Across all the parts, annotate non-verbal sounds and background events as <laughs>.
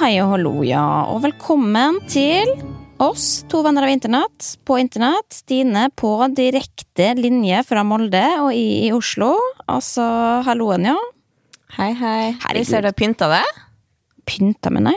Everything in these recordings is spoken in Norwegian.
hei og hallo, ja. Og velkommen til oss, to venner av internett, på internett. Stine på direkte linje fra Molde og i, i Oslo. Altså, halloen, ja. Hei, hei. Herregud. Ser du pynta det. Pynta med, nei.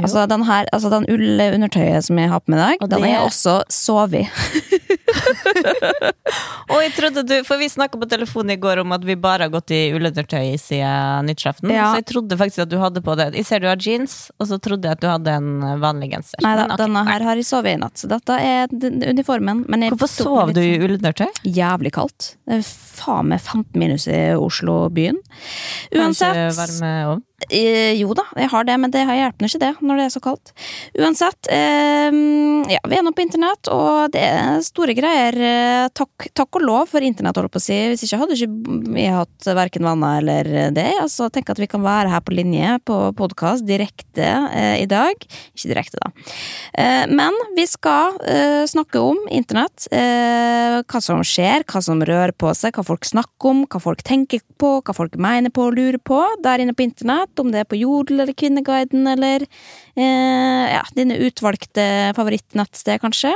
Altså, den her, altså den ullundertøyet som jeg har på meg i dag, den er også sovet i. <laughs> <laughs> Og jeg trodde du, For vi snakka på telefonen i går om at vi bare har gått i ullundertøy siden nyttårsaften. Ja. Så jeg trodde faktisk at du hadde på det. Jeg ser du har jeans, og så trodde jeg at du hadde en vanlig genser. Nei da, okay. denne her har jeg sovet i natt, så dette er uniformen. Hvorfor sov du i sånn ullundertøy? Jævlig kaldt. Det er faen meg 15 minus i Oslo-byen. Kanskje Varme varmeovn? Eh, jo da, jeg har det, men det hjelper ikke det når det er så kaldt. Uansett, eh, ja, vi er nå på internett, og det er store greier. Eh, takk, takk og lov for internett, holdt på å si. Hvis ikke hadde ikke vi hatt verken venner eller det. Altså, tenk at vi kan være her på linje på podkast direkte eh, i dag. Ikke direkte, da. Men vi skal snakke om internett. Hva som skjer, hva som rører på seg, hva folk snakker om, hva folk tenker på, hva folk mener på og lurer på der inne på internett. Om det er på Jodel eller Kvinneguiden eller eh, ja, dine utvalgte favorittnettsted, kanskje.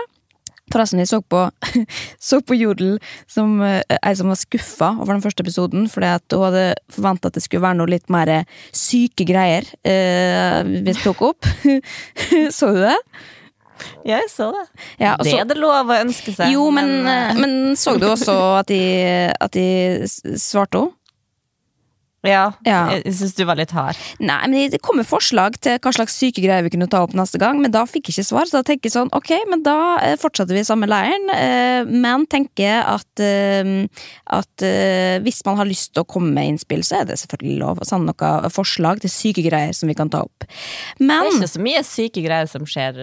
Forresten, jeg så på, <laughs> så på Jodel som eh, ei som var skuffa over den første episoden, fordi at hun hadde forventa at det skulle være noe litt mer syke greier eh, vi tok opp. <laughs> så du det? Ja, jeg så det. Ja, og det er det lov å ønske seg. Jo, men, eh, eh, men så du også at de, at de svarte henne? Ja, Ja. jeg syns du var litt hard. Nei, men det kommer forslag til hva slags syke greier vi kunne ta opp neste gang, men da fikk jeg ikke svar, så da tenker jeg sånn, ok, men da eh, fortsetter vi i samme leiren, eh, men tenker at, eh, at hvis man har lyst til å komme med innspill, så er det selvfølgelig lov å sende noen forslag til syke greier som vi kan ta opp. Det er ikke så mye syke greier som skjer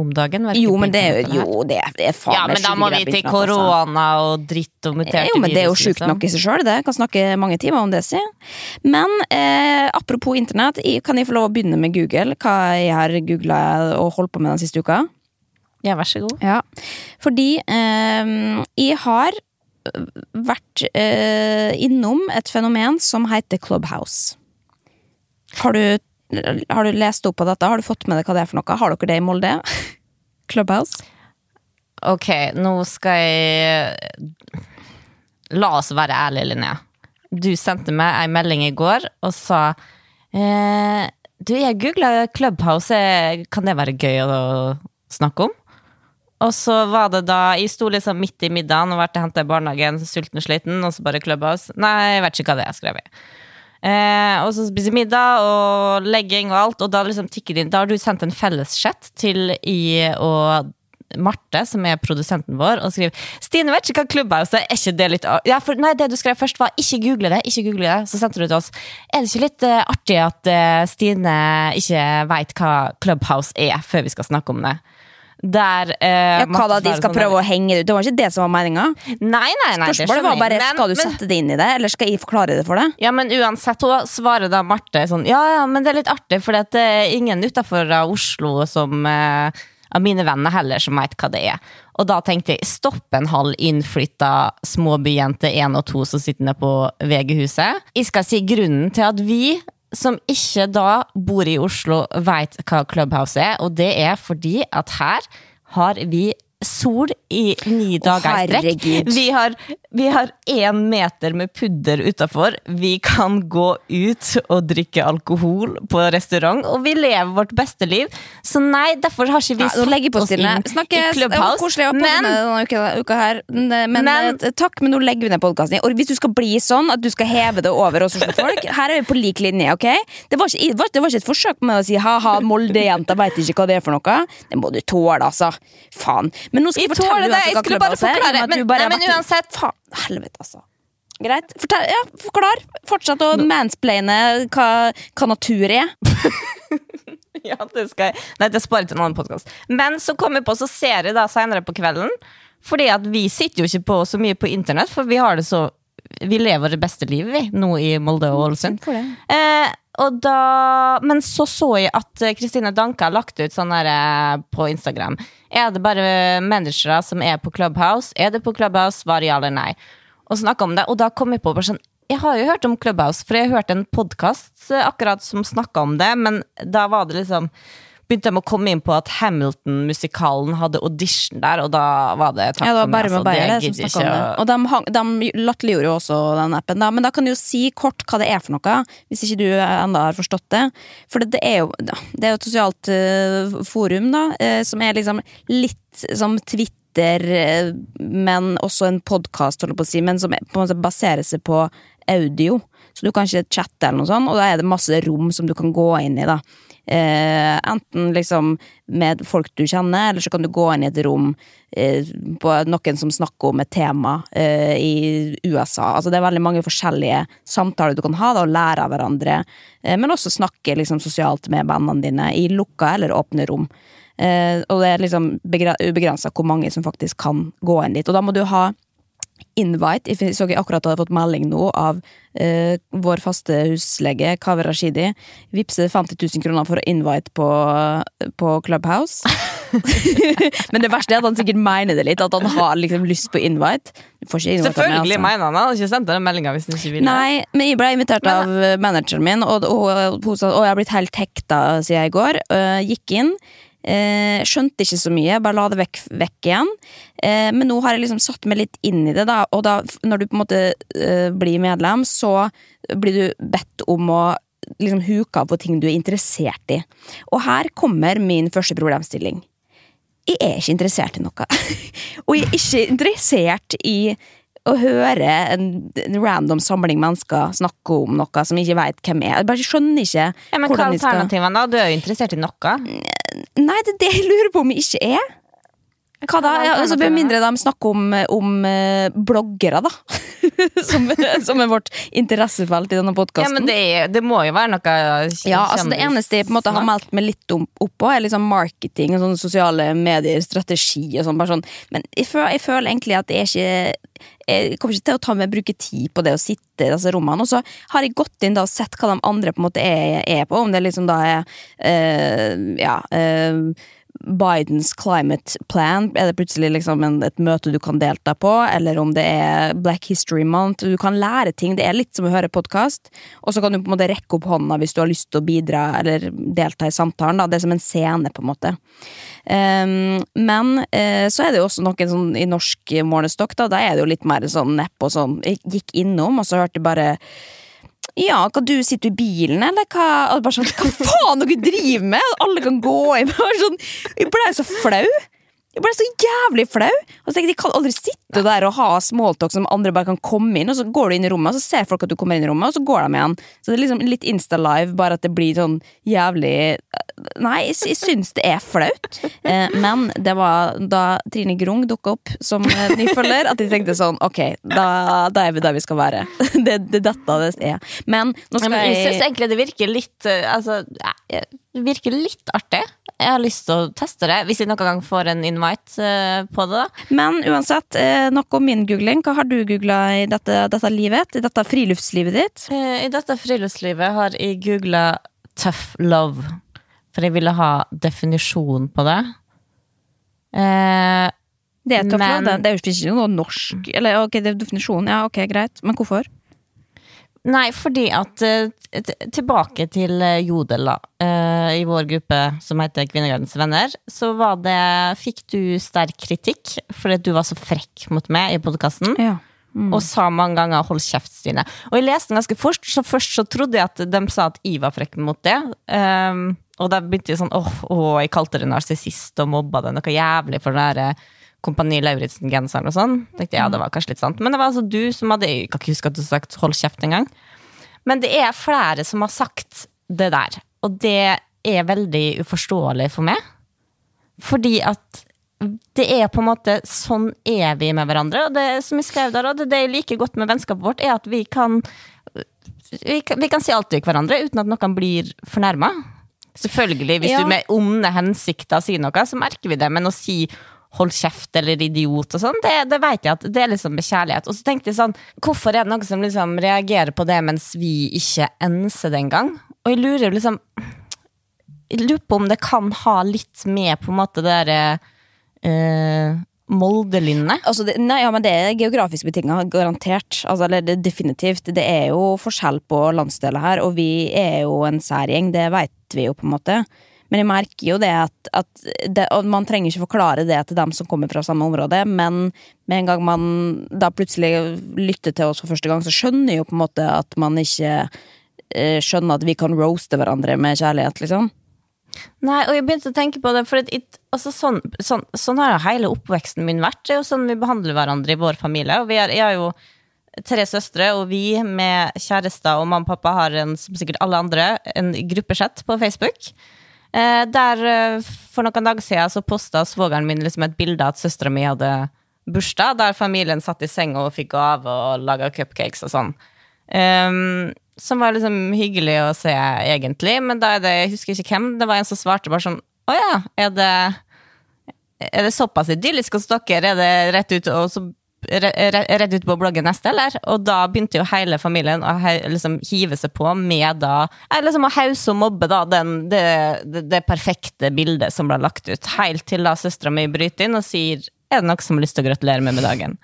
om dagen. Jo, men det er jo det er, faen Ja, men da må vi til korona og dritt og muterte Jo, men det er jo virus, sjukt liksom. nok i seg sjøl, det. Jeg kan snakke mange timer om det, si. Men eh, apropos internett, kan jeg få lov å begynne med Google? Hva jeg har googla og holdt på med den siste uka? Ja, vær så god. Ja, fordi eh, jeg har vært eh, innom et fenomen som heter Clubhouse. Har du, har du lest opp på dette? Har du fått med deg hva det er for noe? Har dere det i Molde? <laughs> Clubhouse? Ok, nå skal jeg La oss være ærlige, Linnea. Du sendte meg ei melding i går og sa eh, Du, jeg googla Clubhouse, eh, kan det være gøy å snakke om? Og så var det da Jeg sto liksom midt i middagen og ble henta i barnehagen, sulten og sliten, og så bare Clubhouse. Nei, jeg vet ikke hva det er, skrev jeg. Eh, og så spise middag og legging og alt, og da liksom inn. Da har du sendt en felleschat til I og Marte, som er produsenten vår, og skriver 'Stine vet ikke hva Clubhouse er, er ikke det litt ja, for, Nei, det du skrev først var 'ikke google det', ikke google det. Så sendte du til oss 'Er det ikke litt uh, artig at uh, Stine ikke veit hva Clubhouse er, før vi skal snakke om det'? Der eh, Ja, hva da, de skal prøve å henge det ut? Det var ikke det som var meninga? Nei, nei, nei. Spørsmålet var bare. Men- skal du sette det inn i det, eller skal jeg forklare det for deg? Ja, men uansett, hun svarer da Marte sånn Ja, ja, men det er litt artig, for det er ingen utafor Oslo som eh, Av mine venner heller som veit hva det er. Og da tenkte jeg stopp en halv innflytta småbyjente 1 og 2 som sitter nede på VG-huset. Jeg skal si grunnen til at vi som ikke da bor i Oslo, veit hva Clubhouse er, og det er fordi at her har vi sol i ni dager i strekk. Vi har, vi har én meter med pudder utafor. Vi kan gå ut og drikke alkohol på restaurant, og vi lever vårt beste liv. Så nei, derfor har ikke vi Ja, satt oss inn Snakkes! i Clubhouse. koselig å ha Men denne uka, uka her. Men, Men- eh, takk, men nå legger vi ned podkasten. Og hvis du skal bli sånn at du skal heve det over oss Oslo-folk, her er vi på lik linje, ok? Det var ikke, det var, det var ikke et forsøk med å si ha-ha, Molde-jenta veit ikke hva det er for noe. Det må du tåle, altså. Faen. Men nå skal Jeg jeg fortelle deg, det, jeg skulle bare forklare. Men- bare nei, men uansett. Faen, helvete, altså. Greit. Fortell, ja, forklar. Fortsett å mansplaine hva, hva natur er. <laughs> Ja, det skal jeg Nei, det sparer til en annen podkast. Men så kom vi på, så ser jeg da senere på kvelden Fordi at vi sitter jo ikke på så mye på internett, for vi har det så Vi lever det beste livet, vi, nå i Molde og Ålesund. Det. Eh, da, men så så jeg at eh, Kristine Danke har lagt ut sånn her eh, på Instagram. Er det bare managere som er på Clubhouse? Er det på Clubhouse? Svar ja eller nei. Og snakket om det, og da kom jeg på bare sånn jeg har jo hørt om Clubhouse, for jeg har hørt en podkast akkurat som snakka om det, men da var det liksom begynte de å komme inn på at Hamilton-musikalen hadde audition der, og da var det takk Ja, det var for meg. bare altså, Beyer det som snakka om det. Og de, hang- de latterliggjorde jo også den appen, da. Men da kan du jo si kort hva det er for noe, hvis ikke du ennå har forstått det. For det, det er jo det er et sosialt eh, forum, da, eh, som er liksom litt som Twitter, eh, men også en podkast, si, men som på en måte baserer seg på audio. Så du kan ikke chatte eller noe sånt, og da er det masse rom som du kan gå inn i, da. Eh, enten liksom med folk du kjenner, eller så kan du gå inn i et rom eh, på noen som snakker om et tema eh, i USA. Altså Det er veldig mange forskjellige samtaler du kan ha, da, og lære av hverandre. Eh, men også snakke liksom sosialt med vennene dine i lukka eller åpne rom. Eh, og det er liksom ubegrensa hvor mange som faktisk kan gå inn dit. Og da må du ha invite. Jeg så jeg akkurat hadde fått melding nå av eh, vår faste huslege Kaveh Rashidi. Vippset 50 000 kroner for å invite på, på Clubhouse. <laughs> Men det verste er at han sikkert mener det litt, at han har liksom lyst på invite. Av meg, Selvfølgelig altså. mener han det. Han har ikke sendt den meldinga hvis han ikke vil. Nei, men jeg ble invitert av manageren min, og, og sa at jeg har blitt helt hekta siden i går. Uh, gikk inn. Eh, skjønte ikke så mye, bare la det vekk, vekk igjen. Eh, men nå har jeg liksom satt meg litt inn i det, da, og da, når du på en måte eh, blir medlem, så blir du bedt om å liksom huke av på ting du er interessert i. Og her kommer min første problemstilling. Jeg er ikke interessert i noe. <laughs> og jeg er ikke interessert i å høre en, random samling mennesker snakke om noe som jeg ikke veit hvem er. Jeg bare skjønner ikke Ja, men hva er alternativene, da? Du er jo interessert i noe. Nei, det er det jeg lurer på om jeg ikke er. Hva da? Ja, altså, Med mindre de snakker om, om eh, bloggere, da. <laughs> som, som er vårt interessefelt i denne Ja, men det, er, det må jo være noe Ja, altså Det eneste jeg på en måte har meldt meg litt om, oppå, er liksom marketing og sånne sosiale medier, strategi og sånn. sånn. Men jeg føler, jeg føler egentlig at jeg ikke Jeg kommer ikke til å ta med bruke tid på det å sitte i disse rommene. Og så har jeg gått inn da og sett hva de andre på en måte er, er på. Om det liksom da er øh, Ja. eh, Bidens climate plan, er det plutselig liksom en, et møte du kan delta på, eller om det er Black History Month. Du kan lære ting. Det er litt som å høre podkast, og så kan du på en måte rekke opp hånda hvis du har lyst til å bidra eller delta i samtalen. Da. Det er som en scene, på en måte. Um, men uh, så er det jo også noen sånn i norsk målestokk, da, da er det jo litt mer sånn nepp og sånn. Jeg gikk innom, og så hørte jeg bare ja, hva du sitter i bilen, eller hva? Sånn, hva faen dere driver med? Alle kan gå inn. <laughs> Sånn, jeg ble så flau. Jeg ble så jævlig flau. Og så tenkte jeg, jeg kan aldri sitte der og ha smalltalk som andre bare kan komme inn, og så går du inn i rommet, og så ser folk at du kommer inn i rommet, og så går de igjen. Så det er liksom litt Insta-live, bare at det blir sånn jævlig Nei, jeg, jeg syns det er flaut. Eh, men det var da Trine Grung dukka opp som nyfølger, at jeg tenkte sånn ok, da, da er vi der vi skal være. <laughs> Det, det er dette det er. Men nå skal jeg jeg syns egentlig det virker litt eh, Altså, ja, det virker litt artig. Jeg har lyst til å teste det, hvis jeg noen gang får en invite eh, på det. da. Men uansett, eh, nok om min googling. Hva har du googla i dette, dette livet? I dette friluftslivet ditt? Eh, I dette friluftslivet har jeg googla tough love, for jeg ville ha definisjon på det. Eh, Det er, tough Men- det, det er jo ikke noe norsk Eller ok, det er definisjonen, ja, ok, greit. Men hvorfor? Nei, fordi at eh, Tilbake til eh, Jodel, da. eh, I vår gruppe som heter Kvinnegardens venner, så var det Fikk du sterk kritikk fordi du var så frekk mot meg i podkasten. Ja. Og sa mange ganger 'hold kjeft', Stine. Og jeg leste den ganske fort, så først så trodde jeg at de sa at jeg var frekk mot det. Um, og da begynte jeg sånn åh, åh, jeg kalte det narsissist og mobba det noe jævlig for den der eh, Kompani Lauritzen-genseren og sånn. Tenkte jeg, ja, det var kanskje litt sant. Men det var altså du som hadde Jeg kan ikke huske at du sagt 'hold kjeft' engang. Men det er flere som har sagt det der. Og det er veldig uforståelig for meg. Fordi at det er på en måte sånn er vi med hverandre. Og det som jeg skrev der, og det, det jeg liker godt med vennskapet vårt, er at vi kan vi kan, vi kan si alt til hverandre uten at noen blir fornærma. Selvfølgelig, hvis Ja. du med onde hensikter sier noe, så merker vi det. Men å si hold kjeft eller idiot og sånn, det, det vet jeg at det er liksom med kjærlighet. Og så tenkte jeg sånn, hvorfor er det noen som liksom reagerer på det mens vi ikke enser det engang? Og jeg lurer jo liksom Jeg lurer på om det kan ha litt med på en måte det derre eh, Molde-linne? Altså det, nei, ja, men det er geografisk betinga, garantert. Altså, eller det, definitivt. Det er jo forskjell på landsdeler her, og vi er jo en særgjeng, det veit vi jo på en måte. Men jeg merker jo det at, at det, Og man trenger ikke forklare det til dem som kommer fra samme område, men med en gang man da plutselig lytter til oss for første gang, så skjønner jeg jo på en måte at man ikke eh, skjønner at vi kan roaste hverandre med kjærlighet, liksom. Nei, og jeg begynte å tenke på det, for it, altså sånn, sånn, sånn har hele oppveksten min vært. Det er jo sånn vi behandler hverandre i vår familie. Og vi er, jeg har jo tre søstre, og vi med kjærester og mamma og pappa har en, som sikkert alle andre, en gruppechat på Facebook. Eh, der eh, for noen dager siden så posta svogeren min liksom et bilde av at søstera mi hadde bursdag, der familien satt i senga og fikk gave og laga cupcakes og sånn. Um, som var liksom hyggelig å se, egentlig, men da er det, jeg husker ikke hvem, det var en som svarte bare sånn Å ja, er det, er det såpass idyllisk hos dere? Er det rett ut, og så, re- re- ut på bloggen neste, eller? Og da begynte jo hele familien å liksom, hive seg på med da liksom Å hause og mobbe da den, det, det, det perfekte bildet som ble lagt ut, helt til da søstera mi bryter inn og sier er det noen som har lyst til å gratulere meg med dagen?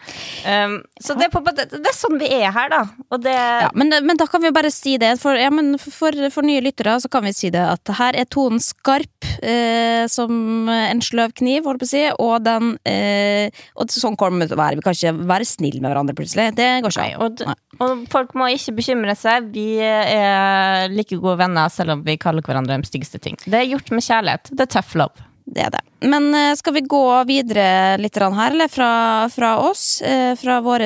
Um, så det er, på, det, det er sånn vi er her, da. Det Ja, men, men da kan vi jo bare si det. For, ja, men for, for nye lyttere så kan vi si det at her er tonen skarp eh, som en sløv kniv, holdt på å si, og den eh, Og sånn kommer det til å være. Vi kan ikke være snille med hverandre plutselig. Det går ikke an. og, og folk må ikke bekymre seg. Vi er like gode venner selv om vi kaller hverandre de styggeste ting. Det er gjort med kjærlighet. Det er tough love. Det er det. Men eh, skal vi gå videre litt her, eller fra, fra oss? eh, fra vår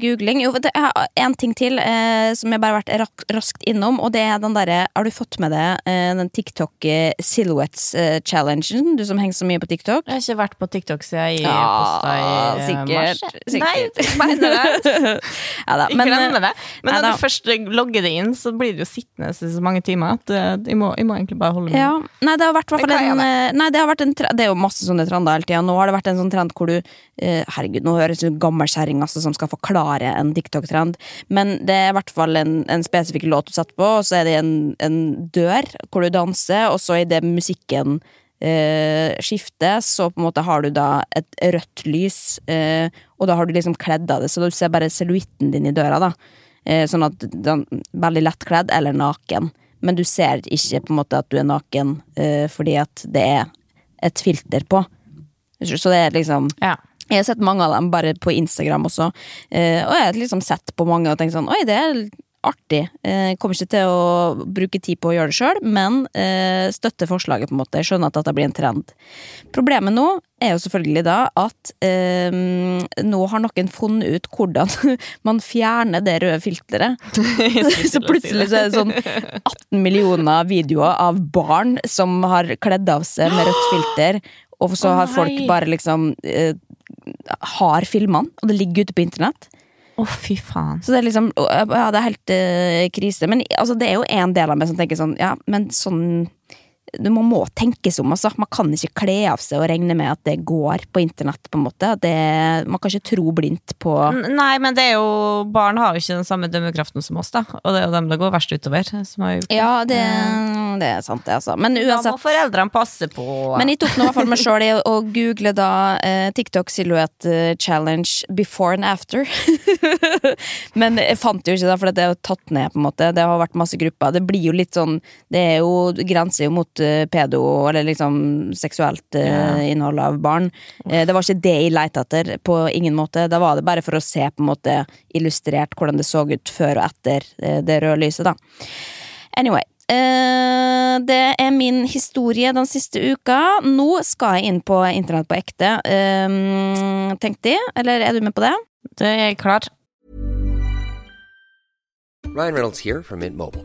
googling? Jo, det er en ting til eh, som jeg bare har vært raskt innom, og det er den derre Har du fått med deg eh, den TikTok eh, silhouettes-challengen? du som henger så mye på TikTok? Jeg har ikke vært på TikTok siden jeg Ja, posta i eh, sikkert, mars. sikkert. Nei, mener det. <laughs> ja da, men, glem det. Men når du først logger det inn, så blir det jo sittende så mange timer at eh, jeg, må, jeg må egentlig bare holde meg Ja, nei, det har vært, hvert fall en, eh, nei, det har vært en tre- Det jo masse sånne trender hele tida. Nå har det vært en sånn trend hvor du eh, Herregud, nå høres du gammel gammelkjerring altså, som skal forklare en TikTok-trend, men det er i hvert fall en, en spesifikk låt du setter på, og så er det en, en dør hvor du danser, og så idet musikken eh, skifter, så på en måte har du da et rødt lys, eh, og da har du liksom kledd av det, så du ser bare silhuetten din i døra, da. Eh, sånn at den veldig lettkledd eller naken. Men du ser ikke på en måte at du er naken eh, fordi at det er et filter på. Så det er liksom Ja. Jeg har sett mange av dem bare på Instagram også, eh, og jeg har liksom sett på mange og tenkt sånn Oi, det er artig. Eh, kommer ikke til å bruke tid på å gjøre det sjøl, men eh, støtter forslaget, på en måte. Jeg skjønner at dette blir en trend. Problemet nå er jo selvfølgelig da at eh, nå har noen funnet ut hvordan <laughs> man fjerner det røde filteret. <laughs> så plutselig så er det sånn 18 millioner videoer av barn som har kledd av seg med rødt filter, og så har folk bare liksom eh, har filmene, og det ligger ute på internett. Å, fy faen. Så det er liksom Ja, det er helt uh, krise. Men altså, det er jo en del av meg som tenker sånn Ja, men sånn du- Man må tenke seg om, altså. Man kan ikke kle av seg og regne med at det går på internett, på en måte. Det, man kan ikke tro blindt på Nei, men det er jo Barn har jo ikke den samme dømmekraften som oss, da. Og det er jo dem det går verst utover. Som har gjort det. Ja, det, det er sant, det, altså. Men uansett Da må foreldrene passe på. Men jeg tok nå i hvert fall meg sjøl i å google da eh, TikTok silhouette eh, challenge before and after. <laughs> Men jeg fant jo ikke det, for det er jo tatt ned, på en måte. Det har vært masse grupper. Det blir jo litt sånn Det er jo grenser jo mot eh, pedo, eller liksom seksuelt Ja. innhold av barn. Eh, det var ikke det jeg leita etter, på ingen måte. Da var det bare for å se på en måte illustrert hvordan det så ut før og etter det røde lyset, da. Anyway. Eh, det er min historie den siste uka. Nå skal jeg inn på internett på ekte, uh, tenkte jeg. Eller er du med på det? Det er klart. Ryan Reynolds here from Mint Mobile.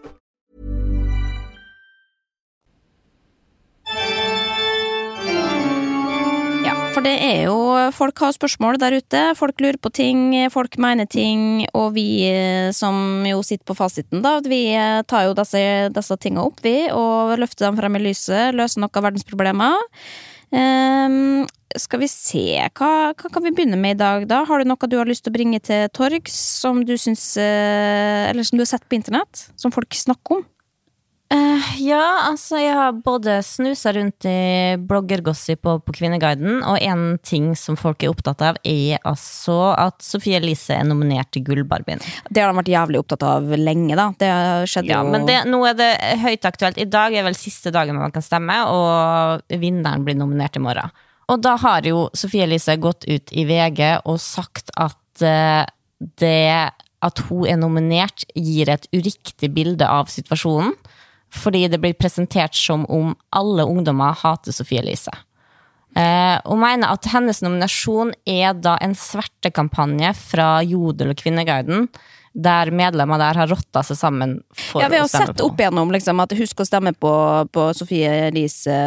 for det er jo Folk har spørsmål der ute. Folk lurer på ting, folk mener ting, og vi eh, som jo sitter på fasiten, da, vi eh, tar jo disse, disse tinga opp, vi, og løfter dem frem i lyset, løser noen av verdensproblemer. Um, skal vi se, hva, hva, kan vi begynne med i dag, da? Har du noe du har lyst til å bringe til torgs som du syns Eller som du har sett på internett? Som folk snakker om? Uh, ja, altså jeg har både snusa rundt i bloggergossip og på Kvinneguiden, og en ting som folk er opptatt av, er altså at Sofie Elise er nominert til Gullbarbien. Det har de vært jævlig opptatt av lenge, da. Det skjedde ja, jo men det, nå er det høyt aktuelt. I dag er vel siste dagen man kan stemme, og vinneren blir nominert i morgen. Og da har jo Sofie Elise gått ut i VG og sagt at uh, det at hun er nominert, gir et uriktig bilde av situasjonen fordi det blir presentert som om alle ungdommer hater Sofie Elise. Eh, og mener at hennes nominasjon er da en svertekampanje fra Jodel og Kvinneguiden, der medlemmer der har rotta seg sammen for ja, vi har sett opp igjennom liksom, at husk å stemme på, på Sofie Elise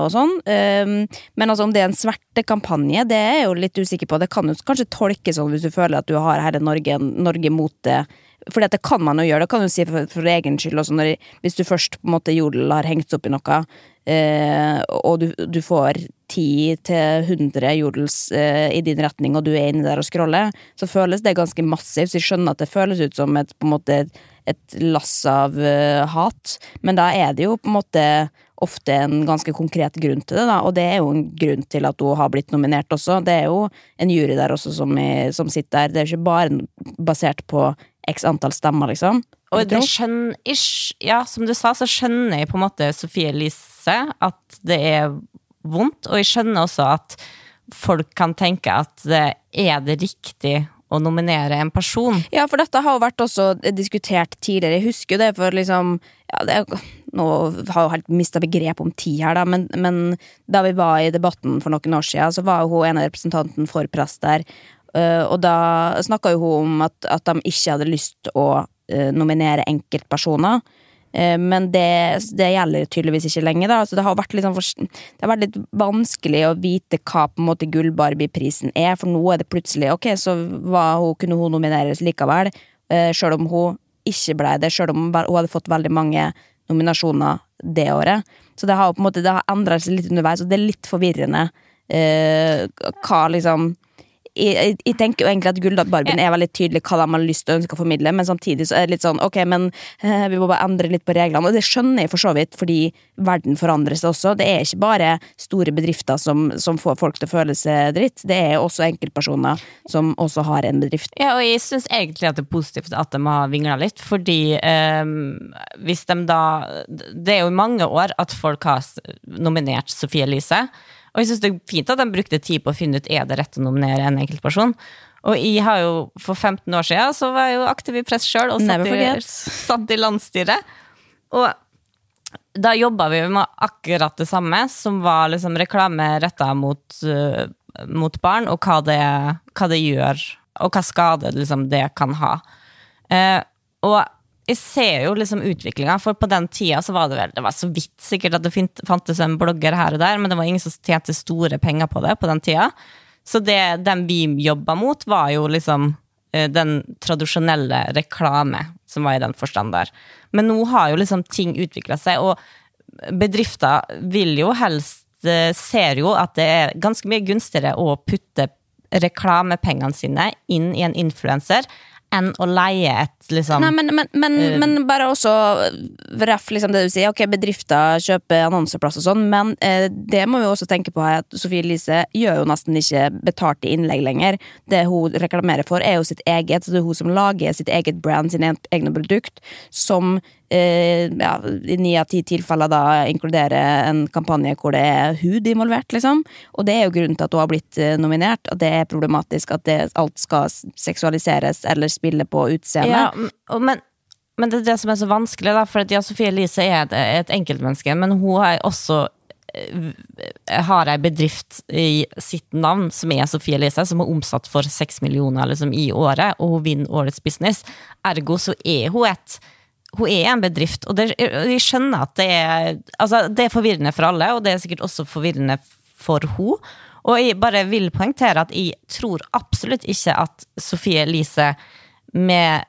og sånn. Um, men altså, om det er en svertekampanje, det er jeg jo litt usikker på. Det kan jo kanskje tolkes sånn hvis du føler at du har hele Norge, Norge mot det for det kan man jo gjøre, det kan du si for, for egen skyld også, når, hvis du først på en måte jodel har hengt opp i noe, eh, og du, du får 10 til 100 jodels eh, i din retning, og du er inne der og scroller, så føles det ganske massivt. Så jeg skjønner at det føles ut som et, på en måte, et lass av eh, hat, men da er det jo på en måte ofte en ganske konkret grunn til det, da, og det er jo en grunn til at hun har blitt nominert også. Det er jo en jury der også som, som sitter der. Det er ikke bare basert på x antall stemmer, liksom. Og det skjønner, ish, ja, som du sa, så skjønner jeg på en måte Sofie Elise at det er vondt, og jeg skjønner også at folk kan tenke at det er det riktig å nominere en person. Ja, for dette har jo vært også diskutert tidligere. Jeg husker jo det for liksom ja, det Nå har jeg helt mista begrep om tid her, da, men, men, da vi var i debatten for noen år siden, så var jo hun en av representantene for press der, og da snakka jo hun om at, at, de ikke hadde lyst til å uh, nominere enkeltpersoner. Uh, men det, det, gjelder tydeligvis ikke lenger. Da. Så det, har sånn for, det har vært litt vanskelig å vite hva på en måte Gull-Barbie-prisen er, for nå er det plutselig Ok, så hun, kunne hun nomineres likevel, sjøl om hun ikke ble det, sjøl om hun hadde fått veldig mange nominasjoner det året. Så det har på en måte Det endra seg litt underveis, og det er litt forvirrende hva liksom jeg, jeg, tenker jo egentlig at Gullbarbien er veldig tydelig hva de har lyst til å ønske å formidle, men samtidig så er det litt sånn ok, men eh, vi må bare endre litt på reglene. Og det skjønner jeg for så vidt, fordi verden forandrer seg også. Det er ikke bare store bedrifter som, som får folk til å føle seg dritt, det er også enkeltpersoner som også har en bedrift. Ja, og jeg syns egentlig at det er positivt at de har vingla litt, fordi eh, hvis de da Det er jo i mange år at folk har nominert Sofie Elise. Og jeg syns det er fint at de brukte tid på å finne ut er det rett å nominere en enkeltperson. Og jeg har jo for 15 år siden så var jeg jo aktiv i press sjøl og satt i, <laughs> satt i, landsstyret. Og da jobba vi med akkurat det samme, som var liksom reklame retta mot, uh, mot, barn, og hva det, hva det, gjør, og hva skade liksom, det kan ha. Uh, og jeg ser jo liksom utviklinga, for på den tida så var det vel Det var så vidt sikkert at det fantes en blogger her og der, men det var ingen som tjente store penger på det på den tida. Så det den vi jobba mot, var jo liksom eh, den tradisjonelle reklame som var i den forstand der. Men nå har jo liksom ting utvikla seg, og bedrifter vil jo helst eh, Ser jo at det er ganske mye gunstigere å putte reklamepengene sine inn i en influenser enn å leie et liksom Nei, men, men, men, uh, men bare også ref liksom det du sier. Ok, bedrifter kjøper annonseplass og sånn, men eh, det må vi også tenke på her at Sofie Elise gjør jo nesten ikke betalte innlegg lenger. Det hun reklamerer for, er jo sitt eget. Så det er hun som lager sitt eget brand, sine egne produkt, som eh, ja, i ni av ti tilfeller da inkluderer en kampanje hvor det er hud involvert, liksom. Og det er jo grunnen til at hun har blitt eh, nominert, at det er problematisk at det, alt skal seksualiseres eller spille på utseendet. Ja, men men det er det som er så vanskelig, da, for ja, Sofie Elise er et, et enkeltmenneske, men hun er også eh, har ei bedrift i sitt navn som er Sofie Elise, som er omsatt for seks millioner liksom, i året, og hun vinner Årets business. Ergo så er hun et hun er en bedrift, og det, jeg skjønner at det er, altså, det er forvirrende for alle, og det er sikkert også forvirrende for hun. Og jeg bare vil poengtere at jeg tror absolutt ikke at Sofie Elise med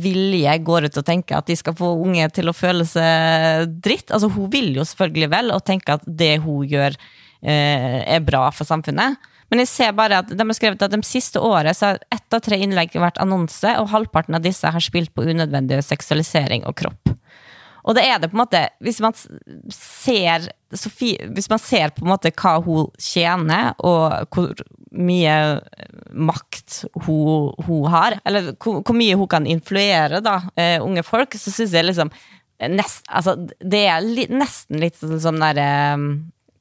vilje går ut og tenker at de skal få unge til å føle seg dritt. Altså Hun vil jo selvfølgelig vel og tenker at det hun gjør, eh, er bra for samfunnet. Men jeg ser bare at de har skrevet at de siste året så har ett av tre innlegg vært annonse, og halvparten av disse har spilt på unødvendig seksualisering og kropp. Og det er det på en måte Hvis man ser Sofie, hvis man ser på en måte hva hun tjener, og hvor mye makt hun, hun har, eller hvor, hvor, mye hun kan influere da, uh, unge folk, så syns jeg liksom nest, altså, Det er li, nesten litt sånn, sånn derre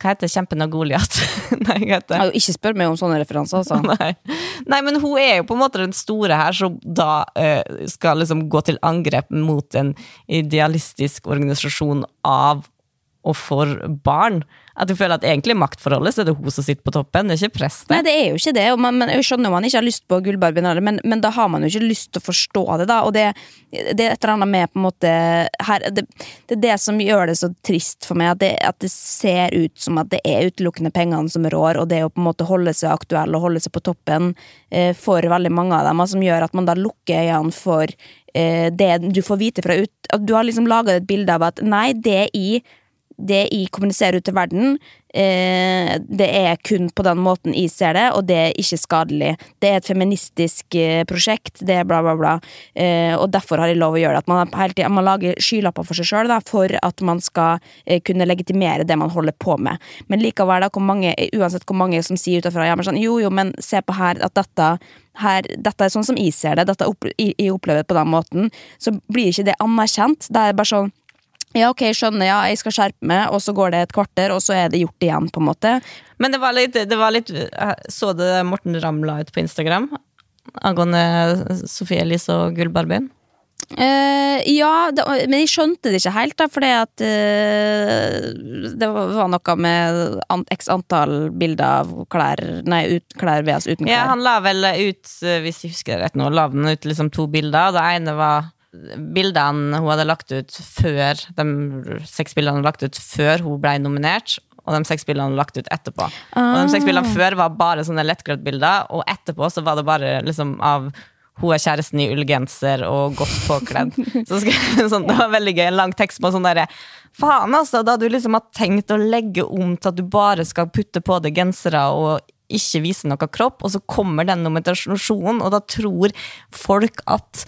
hva heter Kjempen av Goliat? <laughs> Nei, hva heter? Ikke spør meg om sånne referanser, altså. <laughs> Nei. Nei. men hun er jo på en måte den store her, som da uh, skal liksom gå til angrep mot en idealistisk organisasjon av og for barn. At du føler at egentlig maktforholdet så er det hun som sitter på toppen, det er ikke presten. Nei, det er jo ikke det, man, men jeg skjønner man ikke har lyst på Gullbarbien, men, men, da har man jo ikke lyst til å forstå det, da. Og det, det er et eller annet med på en måte her, det, det, er det som gjør det så trist for meg, at det, at det ser ut som at det er utelukkende pengene som rår, og det å på en måte holde seg aktuell og holde seg på toppen eh, for veldig mange av dem, som gjør at man da lukker øynene for eh, det du får vite fra ut At du har liksom laga et bilde av at nei, det er i det jeg kommuniserer ut til verden, eh, det er kun på den måten jeg ser det, og det er ikke skadelig. Det er et feministisk eh, prosjekt, det er bla, bla, bla. Eh, og derfor har jeg lov å gjøre det. At man, tiden, man lager skylapper for seg sjøl for at man skal kunne legitimere det man holder på med. Men likevel, da, hvor mange, uansett hvor mange som sier utafra ja, sånn, jo, jo, men se på her at dette her, dette er sånn som jeg ser det, dette jeg opplever på den måten, så blir ikke det anerkjent. Det er bare sånn ja, ok, skjønner, ja, jeg skal skjerpe meg, og så går det et kvarter, og så er det gjort igjen, på en måte. Men det var litt, det var litt Så det Morten Ramm la ut på Instagram angående Sofie Elise og Gullbarbien? Uh, ja, det, men jeg skjønte det ikke helt, da, fordi at uh, det var noe med an, x antall bilder av klær Nei, ut, klær VS uten klær. Ja, han la vel ut, eh, hvis jeg husker det rett nå, la den ut liksom to bilder. Det ene var bildene hun hadde lagt ut før De seks bildene hun hadde lagt ut før hun ble nominert, og de seks bildene hun hadde lagt ut etterpå. Ah. Og de seks bildene ah. før var bare sånne lettkledd-bilder, og etterpå så var det bare liksom av hun er kjæresten i ullgenser og godt påkledd. <laughs> Så sånn, det var veldig gøy. En lang tekst på sånn derre Faen, altså! Da du liksom har tenkt å legge om til at du bare skal putte på deg gensere og ikke vise noe kropp, og så kommer den nominasjonen, og da tror folk at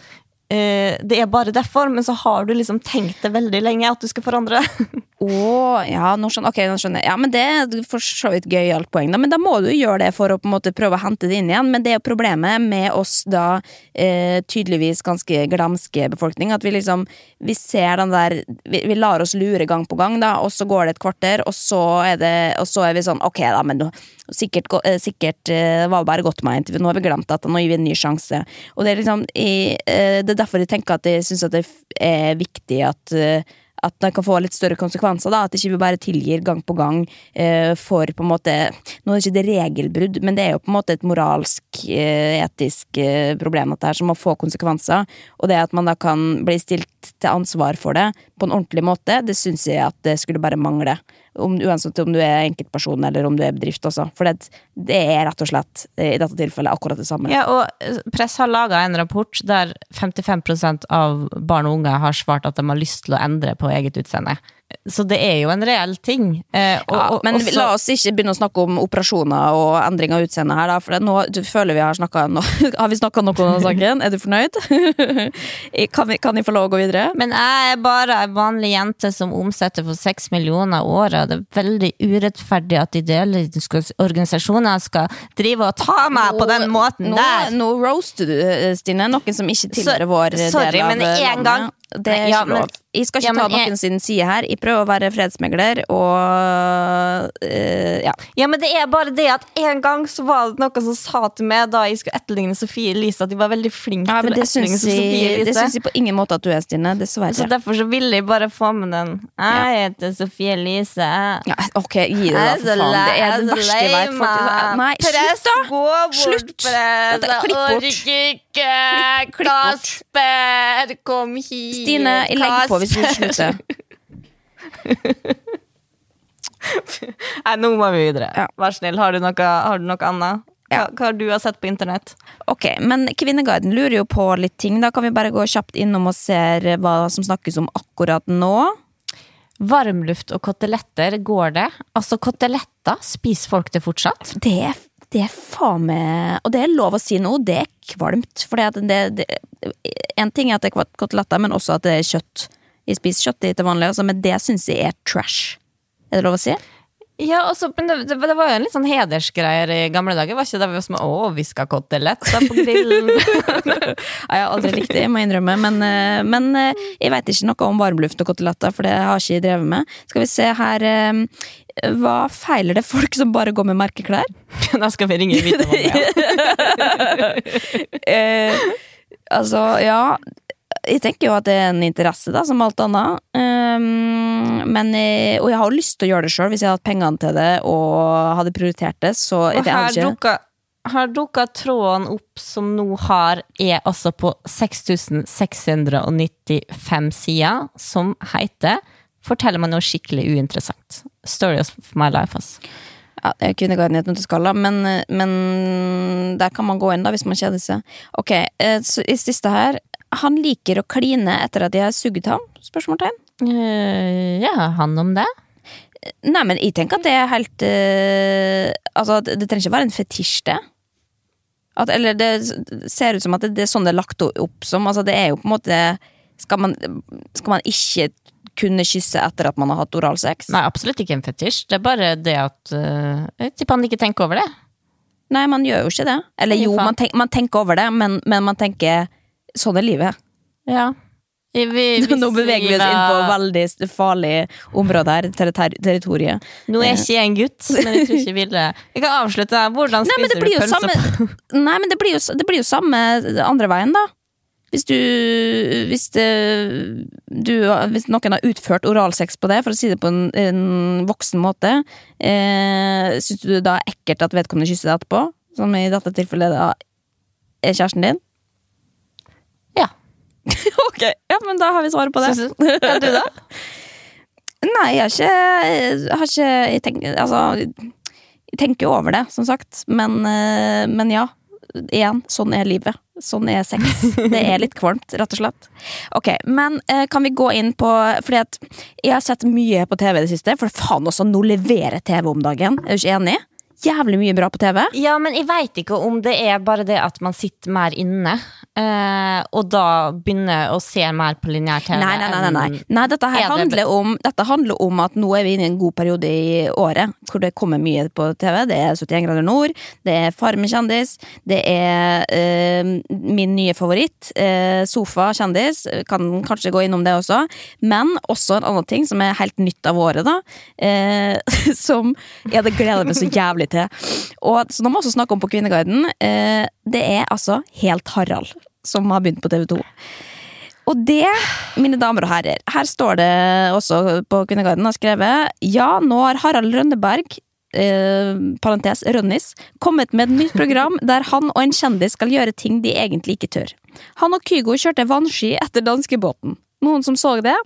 det er bare derfor, men så har du liksom tenkt det veldig lenge at du skal forandre. <laughs> oh, ja, nå skjønner, okay, nå skjønner jeg. Ja, men Det er for så vidt gøyalt poeng, da. men da må du gjøre det for å på en måte prøve å hente det inn igjen. Men det er jo problemet med oss da eh, tydeligvis ganske glamske befolkning, at vi liksom vi ser den der vi, vi, lar oss lure gang på gang, da, og så går det et kvarter, og så er, det, og så er vi sånn ok, da, men sikkert, uh, sikkert var det bare godt meint, nå har vi glemt dette, nå gir vi en ny sjanse. Og det er liksom i, det er derfor jeg tenker at jeg syns det er viktig at eh, at det kan få litt større konsekvenser. da, At ikke vi bare tilgir gang på gang eh, for på en måte Nå er det ikke det regelbrudd, men det er jo på en måte et moralsk, eh, etisk eh, problem det her som må få konsekvenser. Og det at man da kan bli stilt til ansvar for det på en ordentlig måte, det syns jeg at det skulle bare mangle om, uansett om du er enkeltperson eller om du er bedrift også. For det, det, er rett og slett i dette tilfellet akkurat det samme. Ja, og Press har laga en rapport der 55 av barn og unge har svart at de har lyst til å endre på eget utseende. Så det er jo en reell ting. Eh, og, ja, men også, la oss ikke begynne å snakke om operasjoner og endring av utseende her, da, for nå føler vi har snakka no <laughs> Har vi snakka noe om saken? Er du fornøyd? <laughs> kan, vi, kan jeg få lov å gå videre? Men jeg er bare ei vanlig jente som omsetter for seks millioner året. Det er veldig urettferdig at ideelle organisasjoner skal drive og ta meg nå, på den måten nå, der. Nå roaster du, Stine, noen som ikke tilhører vår sorry, del av landet. Sorry, men en gang det er ikke lov. Jeg skal ikke ja, ta noen jeg... sin side her. Jeg prøver å være fredsmegler og uh, ja. ja, men det er bare det at en gang så var det noen som sa til meg da jeg skulle etterligne Sofie Elise, at de var veldig flinke ja, til å etterligne Sofie Elise. Det syns jeg på ingen måte at du er, Stine. Dessverre. Så derfor så ville jeg bare få med den. Jeg heter Sofie Elise. Ja, ok, gi det da, for faen. Det er det verste jeg vet. Nei, slutt, da! Slutt! Klipp bort. Kasper, kom hit. Stine, jeg legger på hvis du slutter. <laughs> Nei, nå må vi videre. Ja. Vær snill, har du noe, har du noe annet? Hva, Ja. hva har du har sett på internett? Ok, men Kvinneguiden lurer jo på litt ting. Da kan vi bare gå kjapt innom og se hva som snakkes om akkurat nå. Varmluft og koteletter, går det? Altså, koteletter, spiser folk det fortsatt? Det, er- det er faen meg Og det er lov å si nå, det er kvalmt. For en ting er at det er koteletter, men også at det er kjøtt. Jeg spiser kjøtt til vanlig, altså, men det syns jeg er trash. Er det lov å si? Ja, også, men det, det, var jo en litt sånn hedersgreier i gamle dager. Var ikke det vi var som Å, viska ha koteletter på grillen? <laughs> Ja, jeg har aldri likt det, jeg må innrømme, men, eh, men eh, jeg vet ikke noe om varmluft og koteletter, for det har ikke jeg drevet med. Skal vi se her eh, Hva feiler det folk som bare går med merkeklær? <laughs> da skal vi ringe Vita ja. <laughs> Eh, altså, ja Jeg tenker jo at det er en interesse, da, som alt annet. Um, men, jeg- og jeg har jo lyst til å gjøre det sjøl, hvis jeg hadde hatt pengene til det og hadde prioritert det. Så Og jeg her ikke dukka tråden opp som nå har er altså på 6695 sider, som heter 'Forteller meg noe skikkelig uinteressant'. Story of my life, ass. Ja, det er inn i et nøtteskall, men, men der kan man gå inn da, hvis man kjeder seg. Ok, eh, så i siste her. Han liker å kline etter at de har sugd ham? Spørsmålstegn. Uh, ja, han om det? Nei, men jeg tenker at det er helt uh, Altså, det, det trenger ikke være en fetisj, det. At, eller det ser ut som at det, det er sånn det er lagt opp som. Altså, det er jo på en måte Skal man, skal man ikke kunne kysse etter at man har hatt oralsex? Nei, absolutt ikke en fetisj. Det er bare det at uh, Jeg tipper han ikke tenker over det. Nei, man gjør jo ikke det. Eller jo, man, tenk, man tenker over det, men, men man tenker Sånn er livet. Ja. Vi, <laughs> vi Nå beveger vi oss inn på veldig farlig område her, ter- territoriet. Nå er ikke jeg en gutt, men jeg tror ikke jeg ville Jeg kan avslutte. Hvordan spiser blir du pølse samme <laughs> Nei, men det blir jo, det blir jo samme andre veien, da. Hvis du Hvis, det, du, hvis noen har utført oralsex på det, for å si det på en, en voksen måte, eh, syns du da er ekkelt at vedkommende kysser deg etterpå? Som i dette tilfellet da er kjæresten din? <laughs> Ok, ja, men da har vi svaret på det. Er du- Ja, du da? <laughs> Nei, jeg har ikke Jeg, har ikke, jeg, tenker, altså, jeg tenker jo over det, som sagt. Men, eh, men ja. Igjen, sånn er livet. Sånn er sex. <laughs> Det er litt kvalmt, rett og slett. Ok, Men eh, kan vi gå inn på Fordi at jeg har sett mye på TV i det siste. For faen også, nå leverer TV om dagen. Er du ikke enig? Jævlig mye bra på TV. Ja, men jeg veit ikke om det er bare det at man sitter mer inne, eh, og da begynner å se mer på lineær TV. Nei, nei, nei, nei, nei. nei dette, Er det- handler om, dette handler om at nå er vi inne i en god periode i året hvor det kommer mye på TV. Det er 71 grader nord, det er Farmen kjendis, det er eh, min nye favoritt, eh, Sofa kjendis. Kan kanskje gå innom det også. Men også en annen ting som er helt nytt av året, da. Eh, <laughs> som jeg hadde gleda meg så jævlig til. Og må jeg også snakke om på Kvinneguiden, eh, det er altså Helt Harald som har begynt på TV 2. Og det, mine damer og herrer, her står det også på Kvinneguiden har skrevet Ja, nå har Harald Rønneberg eh, parentes Rønnis, kommet med et nytt program der han og en kjendis skal gjøre ting de egentlig ikke tør. Han og Kygo kjørte vannski etter danskebåten. Noen som så det?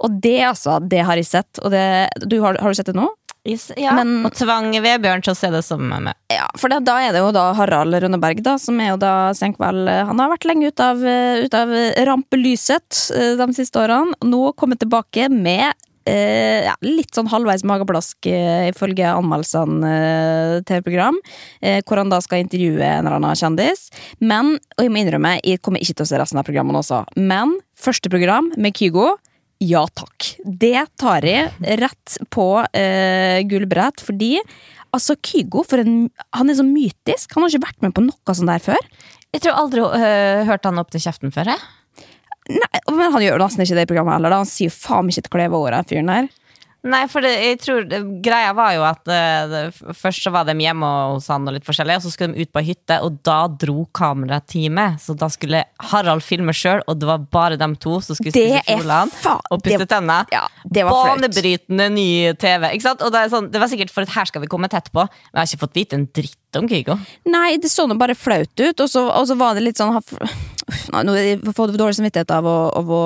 Og det, altså, det har jeg sett. Og det, du, har, har du sett det nå? Yes, ja. Men- og tvang Vebjørn til å se det som med. Ja, for det, da er det jo da Harald Rønneberg, da, som er jo da Senkveld Han har vært lenge ute av, eh, ut av rampelyset eh, de siste årene. Nå kommet tilbake med eh, ja, litt sånn halvveis mageplask, eh, ifølge anmeldelsene eh, TV-program, eh, hvor han da skal intervjue en eller annen kjendis. Men, og jeg må innrømme, jeg kommer ikke til å se resten av programmene også, men første program med Kygo ja takk. Det tar jeg rett på eh, gullbrett, fordi altså Kygo, for en, han er så mytisk. Han har ikke vært med på noe sånt der før. Jeg tror aldri uh, hørte han opp til kjeften før. Jeg. Nei, Men han gjør nesten ikke det i programmet heller. Da. Han sier jo faen ikke et kleve over den fyren der. Nei, for det, jeg tror det, Greia var jo at eh, det, først så var de hjemme hos han og litt forskjellig, og så skulle de ut på ei hytte, og da dro kamerateamet. Så da skulle Harald filme sjøl, og det var bare dem to som skulle spise kjolene og pusse tennene tenna. Ja, det var flaut. Banebrytende ny TV. Ikke sant? Og det, er sånn, det var sikkert for at her skal vi komme tett på, men jeg har ikke fått vite en dritt om Kygo. Nei, det så nå bare flaut ut, og så, og så var det litt sånn Uff, Nå får jeg dårlig samvittighet av å, av å,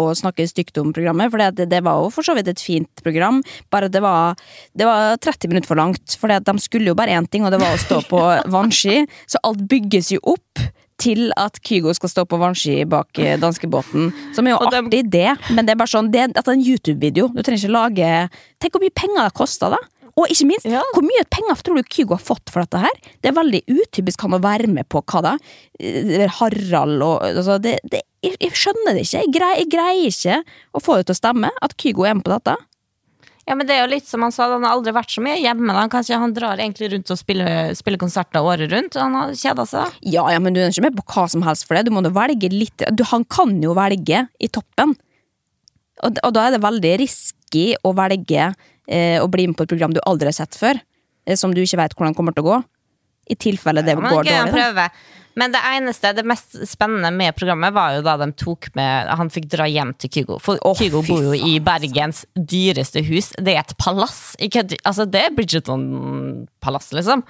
å snakke stygt om programmet, for det, det var jo for så vidt et fint program, bare det var, det var 30 minutter for langt. For de skulle jo bare én ting, og det var å stå på <laughs> vannski, så alt bygges jo opp. Til at Kygo skal stå på vannski bak eh, danskebåten. Som er jo artig, det, men det er bare sånn Det at det er en YouTube-video. Du trenger ikke lage Tenk hvor mye penger det koster, da! Og ikke minst, Ja. hvor mye penger tror du Kygo har fått for dette her? Det er veldig utypisk han å være med på hva da? Eh, Harald og altså, det, det, jeg, jeg skjønner det ikke. Jeg greier, jeg greier ikke å få det til å stemme at Kygo er med på dette. Ja, men det er jo litt som han sa, han har aldri vært så mye hjemme. da. Kanskje han drar egentlig rundt og spiller, spiller konserter året rundt. og Han har kjeda seg. Ja, ja, men du er ikke med på hva som helst for det. Du må jo velge litt du, Han kan jo velge i toppen. Og, og da er det veldig risky å velge eh, å bli med på et program du aldri har sett før. Eh, som du ikke vet hvordan kommer til å gå. I tilfelle det Ja, går dårlig. Da. Men det eneste, det mest spennende med programmet var jo da de tok med Han fikk dra hjem til Kygo. For oh, Kygo bor jo i Bergens dyreste hus. Det er et palass. Ikke, altså, det er Bridgerton-palass, liksom.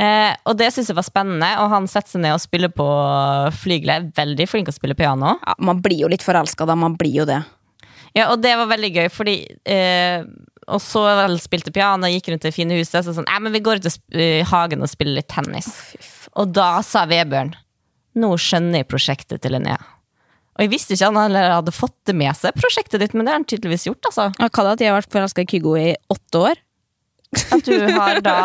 Eh, og det syns jeg var spennende, og han setter seg ned og spiller på flygelet. Veldig flink å spille piano. Ja, man blir jo litt forelska da. Man blir jo det. Ja, og det var veldig gøy, fordi eh, Og så spilte piano, gikk rundt det fine huset, så sånn Nei, men vi går ut i hagen og spiller litt tennis. Og da sa Vebjørn Nå skjønner jeg prosjektet til Linnea. Og jeg visste ikke han hadde fått det med seg, prosjektet ditt, men det har han tydeligvis gjort, altså. Ja, Hva da? At jeg har vært forelska i Kygo i åtte år? At du har da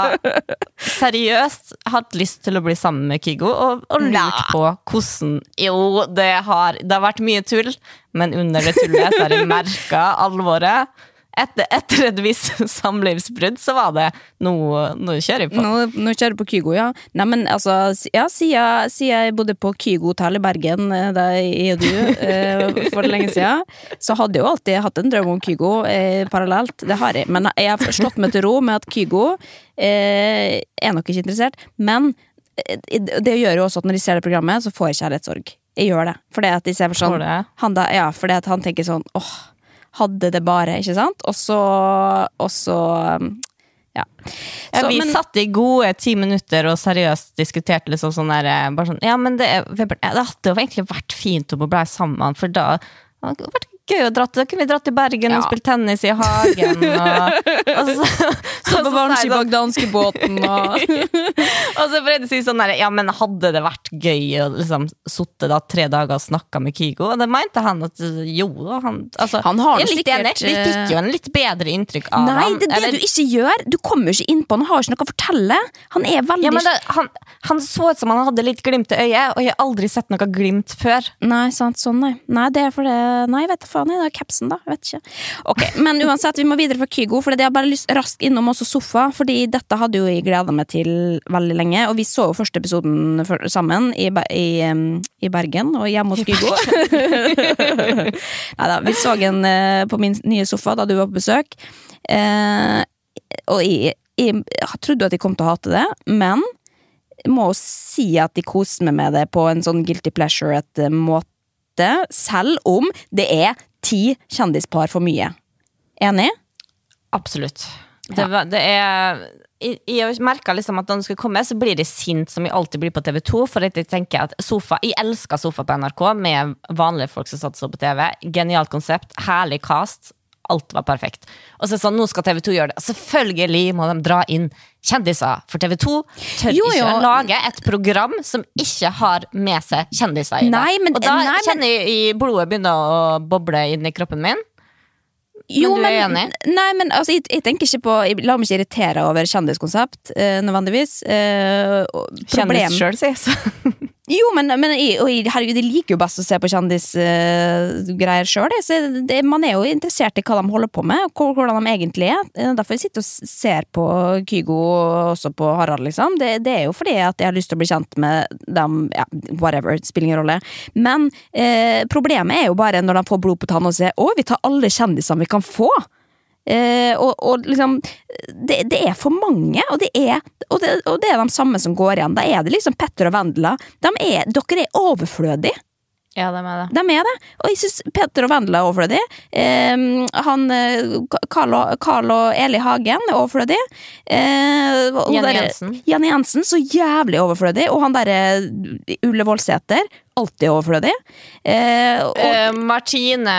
<laughs> seriøst hatt lyst til å bli sammen med Kygo, og, og lurt på hvordan Jo, det har, det har vært mye tull, men under det tullet så har jeg <laughs> merka alvoret. Etter, etter et visst <laughs> samlivsbrudd så var det noe, nå kjører på. Nå, nå kjører du på Kygo, ja. Nei, men altså, ja, siden, siden jeg bodde på Kygo hotell i Bergen, der jeg og du, eh, for lenge siden, så hadde jeg jo alltid hatt en drøm om Kygo eh, parallelt. Det har jeg. Men jeg har slått meg til ro med at Kygo eh, er nok ikke interessert. Men eh, det gjør jo også at når jeg ser det programmet, så får jeg kjærlighetssorg. Jeg gjør det. Fordi at de ser sånn han da, Ja, fordi at han tenker sånn åh, hadde det bare, ikke sant? Og så, og så ja. Ja, Så, vi men- satt i gode ti minutter og seriøst diskuterte liksom sånn der, eh, bare sånn, Ja, men det, det hadde jo egentlig vært fint om å bli sammen, for da det hadde vært gøy å dra til, Da kunne vi dratt til Bergen Ja. og spilt tennis i hagen. Og, <laughs> og så, Så på vannski sånn- og <laughs> Og så jeg å si sånn her, ja, men hadde det vært gøy å liksom sitte da tre dager og snakke med Kygo? Og det mente han at jo, han, altså, Han har enig. sikkert, Vi fikk jo en litt bedre inntrykk av Nei, han. det er det eller- du ikke gjør! Du kommer jo ikke inn på han, har ikke noe å fortelle. Han er veldig ja, men det, han, han så ut som han hadde litt glimt i øyet, og jeg har aldri sett noe glimt før. Nei, sant, sånn, nei. Nei, det er for det Nei, vet da faen, det er capsen, da. Jeg vet ikke. Ok, Men uansett, vi må videre fra Kygo, for jeg har bare lyst raskt innom også Sofa, fordi dette hadde jo jeg gleda meg til veldig lenge, og vi så jo første episoden sammen i, i, i Bergen, og hjemme hos Kygo. <laughs> Nei da, vi så en eh, på min nye sofa da du var på besøk, eh, og jeg, jeg, trodde at jeg kom til å hate det, men jeg må si at de koser meg med det på en sånn guilty pleasure-et måte, selv om det er ti kjendispar for mye. Enig? Absolutt. Det, var- det er jeg, jeg merka liksom at når det skulle komme, så blir det sint, som jeg alltid blir på TV 2. For at jeg tenker at sofa Jeg elsker Sofa på NRK med vanlige folk som satser på TV. Genialt konsept, herlig cast. Alt var perfekt. Og så er det sånn, nå skal TV 2 gjøre det. Selvfølgelig må de dra inn kjendiser. For TV 2 tør Jo, jo. ikke lage et program som ikke har med seg kjendiser i det. Nei, men- Og da nei, kjenner jeg i blodet begynner å boble inn i kroppen min. Jo, du er enig? Nei, men altså, jeg, jeg tenker ikke på Jeg lar meg ikke irritere over kjendiskonsept, uh, nødvendigvis. Uh, Kjendis sjøl, så. Jo, men, men og herregud, jeg liker jo best å se på kjendisgreier uh, sjøl. Man er jo interessert i hva de holder på med, og hvordan de egentlig er. Eh, Derfor jeg sitter og ser på Kygo og også på Harald, liksom. Det, det er jo fordi at jeg har lyst til å bli kjent med dem. Ja, whatever, spiller ingen rolle. Men uh, problemet er jo bare når de får blod på tann og sier 'Å, vi tar alle kjendisene vi kan få'. Eh, og, og liksom det, det er for mange, og det er, og, det, og det er de samme som går igjen. Da er det liksom Petter og Vendela. De er, dere er overflødige. Ja, de er det. De er det. Og jeg syns Petter og Vendela er overflødig. Eh, han eh, Carl og, Carl og Eli Hagen er overflødig. Eh, Jenny Jensen. Jenny Jensen, så jævlig overflødig. Og han derre Ulle Voldsæter, alltid overflødig. Eh, og, Eh, Martine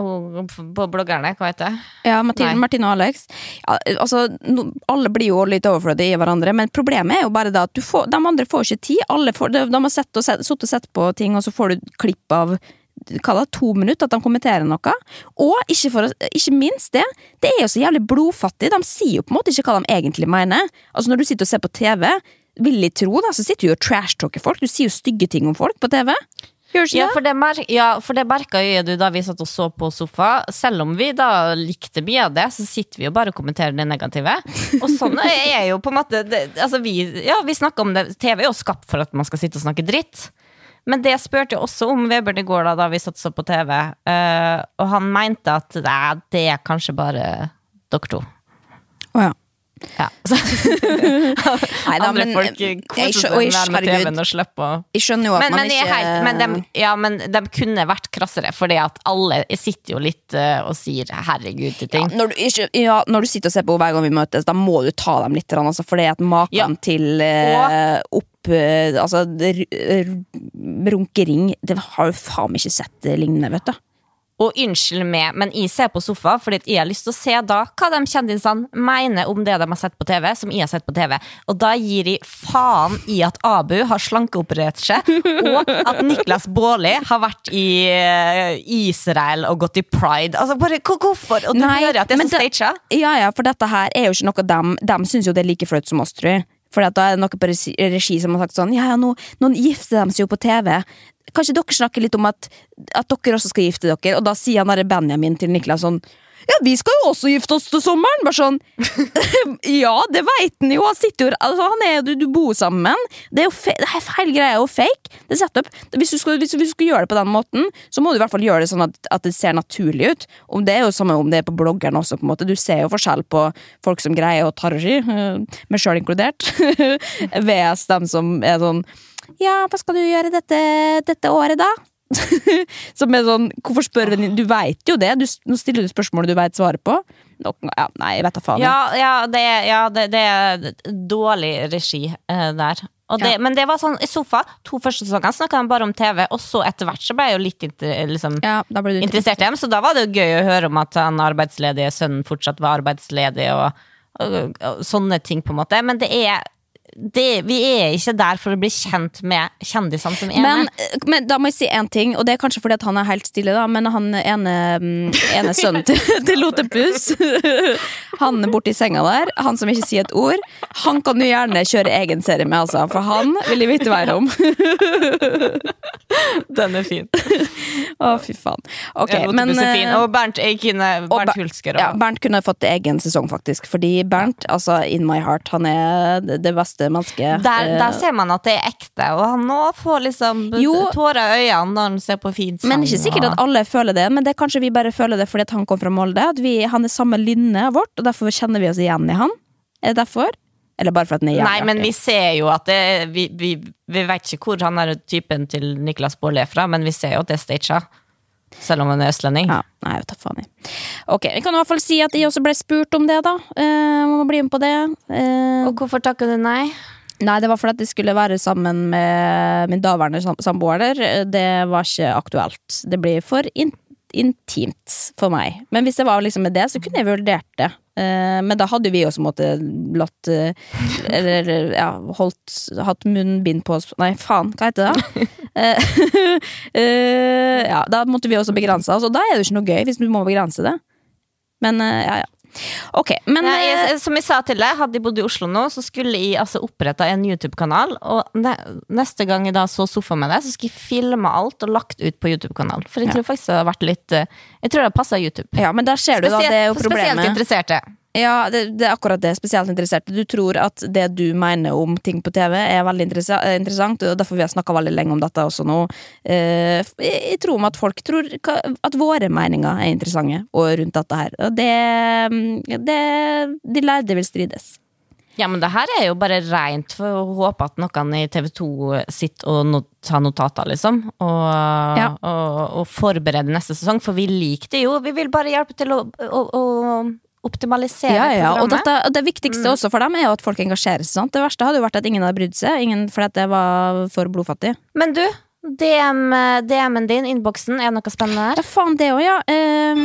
hun, på bloggerne, hva heter det? ja, Martine. Martine og Alex. Ja, altså, no, alle blir jo litt overflødige i hverandre, men problemet er jo bare det at du får, de andre får ikke tid. Alle får, de, de har sittet og sett, sett på ting, og så får du klipp av hva da, to minutter at de kommenterer noe. Og ikke, for, ikke minst det, det er jo så jævlig blodfattig. De sier jo på en måte ikke hva de egentlig mener. Altså Når du sitter og ser på TV, vil jeg tro, da, så sitter du og trashtalker folk. Du sier jo stygge ting om folk på TV. Ja, for ja, for det merka jo du da vi satt og så på sofa. Selv om vi da likte mye av det, så sitter vi jo bare og kommenterer det negative. Og sånn er jo på en måte det, Altså vi, ja, vi snakker om det TV er jo skapt for at man skal sitte og snakke dritt. Men det spurte jeg også om Vebjørn i går, da, da vi satt og så på TV. Uh, og han mente at nei, det er kanskje bare dere to. Å ja. Ja. <laughs> Nei, da, andre men, folk jeg koser seg mer med TV-en og slipper å Jeg skjønner jo at men, man men, ikke helt, men, de, ja, men de kunne vært krassere, fordi at alle sitter jo litt eh, og sier herregud til ja, ting. når, du, ikke, ja, når du sitter og ser på hver gang vi møtes, da må du ta dem litt. Altså, for det at maken Ja. til uh, opp eh, Altså runkering Det har jo faen ikke sett eh, lignende, vet du. Og unnskyld meg, men jeg ser på sofa fordi jeg har lyst til å se da hva de kjendisene mener om det de har sett på TV, som jeg har sett på TV. Og da gir jeg faen i at Abu har slankeoperert seg, og at Niklas Baarli har vært i eh, Israel og gått i pride. Altså bare, Hvorfor? Og du Nei, hører at det er så staged. Ja, ja, for dette her er jo ikke noe dem De syns jo det er like flaut som oss, tror jeg. For da er det noe på regi, som har sagt sånn Ja, ja, nå, nå gifter de seg jo på TV. Kanskje dere snakker litt om at, at dere også skal gifte dere? Og da sier han Benjamin til Niklas sånn ja, vi skal jo også gifte oss til sommeren! Bare sånn <laughs> Ja, det veit han jo! Han sitter jo altså, han er, du, du bor sammen. Det er jo Hele greia er jo fake. Det er setup. Hvis du, skal, hvis, hvis du skal gjøre det på den måten, så må du i hvert fall gjøre det sånn at, at det ser naturlig ut. Om Det er jo samme om det er på bloggeren også. på en måte Du ser jo forskjell på folk som greier å ta regi, eh, meg sjøl inkludert, <laughs> VS dem som er sånn Ja, hva skal du gjøre dette, dette året, da? <laughs> som er sånn Hvorfor spør venninnen Du veit jo det! Du, nå stiller du spørsmål du veit svaret på. Nå, ja, nei, jeg vet da faen. Ja, ja, det, ja det, det er dårlig regi eh, der. Og det. Men det var sånn i sofa. To første sesongene snakka de bare om TV, og så etter hvert så ble jeg jo litt inter, liksom, interessert i dem. Så da var det jo gøy å høre om at han arbeidsledige sønnen fortsatt var arbeidsledig, og, og, og sånne ting, på en måte. Men det er det, Vi er ikke der for å bli kjent med kjendisene som er Men, med. men da må jeg si én ting, og det er kanskje fordi at han er helt stille, da, men han ene, mm, ene sønnen <laughs> til, til Lotepus Han er borti senga der, han som ikke sier et ord, han kan du gjerne kjøre egen serie med, altså, for han vil jeg vite mer om. <laughs> Den er fin. Å, fy faen. Ok, Ja, men er fin. eh, Og Bernt, kunne, Bernt Ber- Hulsker. Og, Ja, Bernt kunne fått egen sesong, faktisk. Fordi Bernt, altså in my heart, han er det det beste mennesket. Der, Eh, der ser man at det er ekte, og han nå får liksom Jo. tårer i øynene når han ser på fin sang. Men ikke sikkert at alle føler det, men det er kanskje vi bare føler det fordi han kom fra Molde. At vi, han er samme lynnet vårt, og derfor kjenner vi oss igjen i han. Er det derfor? Eller bare for at den er jævlig Nei, men vi ser jo at det Vi, vi, vi vet ikke hvor han er typen til Niklas Baarli er fra, men vi ser jo at det er staged. Selv om han er østlending. ja, Nei, jeg vet da faen. jeg. Ok, Vi kan i hvert fall si at jeg også ble spurt om det, da. Eh, om å bli med på det. Eh, Og hvorfor takka du nei? Nei, det var fordi jeg skulle være sammen med min daværende sam- samboer. Det var ikke aktuelt. Det blir for in intimt for meg. Men hvis det var liksom med det, så kunne jeg vurdert det. Eh, men da hadde vi også måtte latt eh, Eller ja, holdt Hatt munnbind på oss Nei, faen, hva heter det? <laughs> Eh, <laughs> eh, ja, da måtte vi også begrense oss, og da er det jo ikke noe gøy hvis du må begrense det. Men eh, ja, ja. Ok, men Nei, jeg, som jeg sa til deg, hadde jeg bodd i Oslo nå, så skulle jeg altså oppretta en YouTube-kanal. Og ne neste gang jeg da så sofa med deg, så skal jeg filme alt og lagt ut på YouTube-kanalen. For jeg Ja. tror faktisk det har vært litt Jeg tror det passer YouTube. ja, men der ser du, da. Det er jo problemet. spesielt interesserte. Ja, det, det er akkurat det. Spesielt interesserte. Du tror at det du mener om ting på TV, er veldig eh, interessant, og derfor vi har snakka veldig lenge om dette også nå. Eh, jeg jeg tror at folk tror at våre meninger er interessante, og rundt dette her. Og det, mm, det De lærde vil strides. Ja, men det her er jo bare rent for å håpe at noen i TV 2 sitter og not tar notater, liksom. Og, Ja. og, og forbereder neste sesong, for vi liker det jo. Vi vil bare hjelpe til å, å, å optimalisere Ja, ja, og dette, det viktigste også for dem er jo at folk engasjerer seg. Sant? Det verste hadde jo vært at ingen hadde brydd seg, ingen, fordi det var for blodfattig. Men du, DM, DM-en din, innboksen, er det noe spennende Ja, faen det òg, ja. Ehm,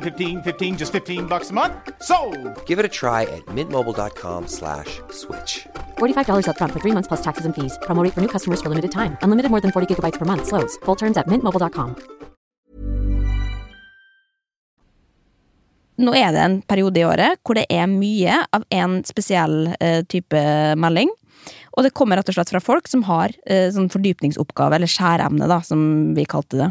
15, 15 just 15 bucks a month. So, Give it a try at mintmobile.com slash switch. $45 upfront for three months plus taxes and fees. Promoting for new customers for limited time. Unlimited more than 40 gigabytes per month. Slows. Full terms at mintmobile.com. nå er det en periode i året hvor det er mye av en spesiell uh, type melding. Og det kommer rett og slett fra folk som har uh, sånn fordypningsoppgave, eller skjæremne, da, som vi kalte det.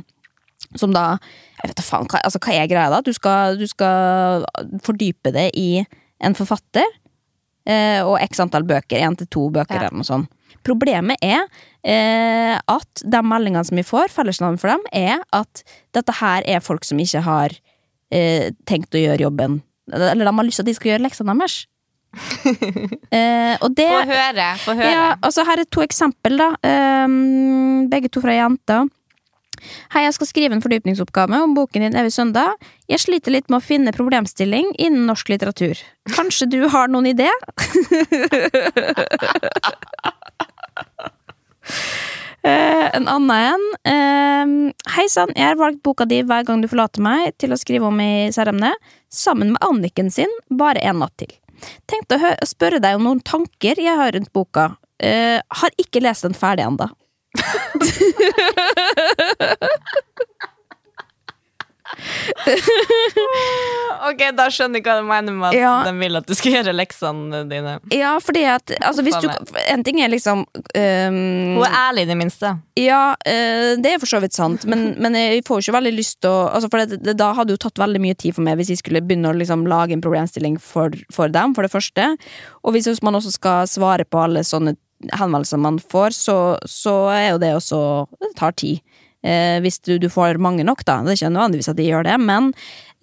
Som da Jeg vet da faen, hva, altså, hva er greia da? Du skal, du skal fordype det i en forfatter eh, og x antall bøker. Én til to bøker, Ja. eller noe sånt. Problemet er eh, at de meldingene som vi får, fellesnavnet for dem, er at dette her er folk som ikke har eh, tenkt å gjøre jobben. Eller de har lyst til at de skal gjøre leksene deres. <laughs> eh, det Få høre, få høre. ja, altså Her er to eksempel, da. Ehm, begge to fra jenter. Hei, jeg skal skrive en fordypningsoppgave om boken din Evig søndag. Jeg sliter litt med å finne problemstilling innen norsk litteratur. Kanskje du har noen idé? Uh, <laughs> en annen en. Uh, Hei sann, jeg har valgt boka di hver gang du forlater meg til å skrive om i særemnet, sammen med Anniken sin, bare en natt til. Tenkte å spørre deg om noen tanker jeg har rundt boka. Uh, har ikke lest den ferdig ennå. Ok, da skjønner jeg hva du mener med at Ja. de vil at du skal gjøre leksene dine. Ja, fordi at altså, du, En ting er liksom um, Hun er ærlig, i det minste. Ja, uh, det er for så vidt sant, men, men jeg får jo ikke veldig lyst til å altså for det, det, Da hadde jo tatt veldig mye tid for meg hvis jeg skulle begynne å liksom lage en problemstilling for, for dem, for det første. Og hvis man også skal svare på alle sånne henvendelser man får, så, så er jo det også Det tar tid. Eh, hvis du, du får mange nok, da. Det er ikke nødvendigvis at de gjør det, men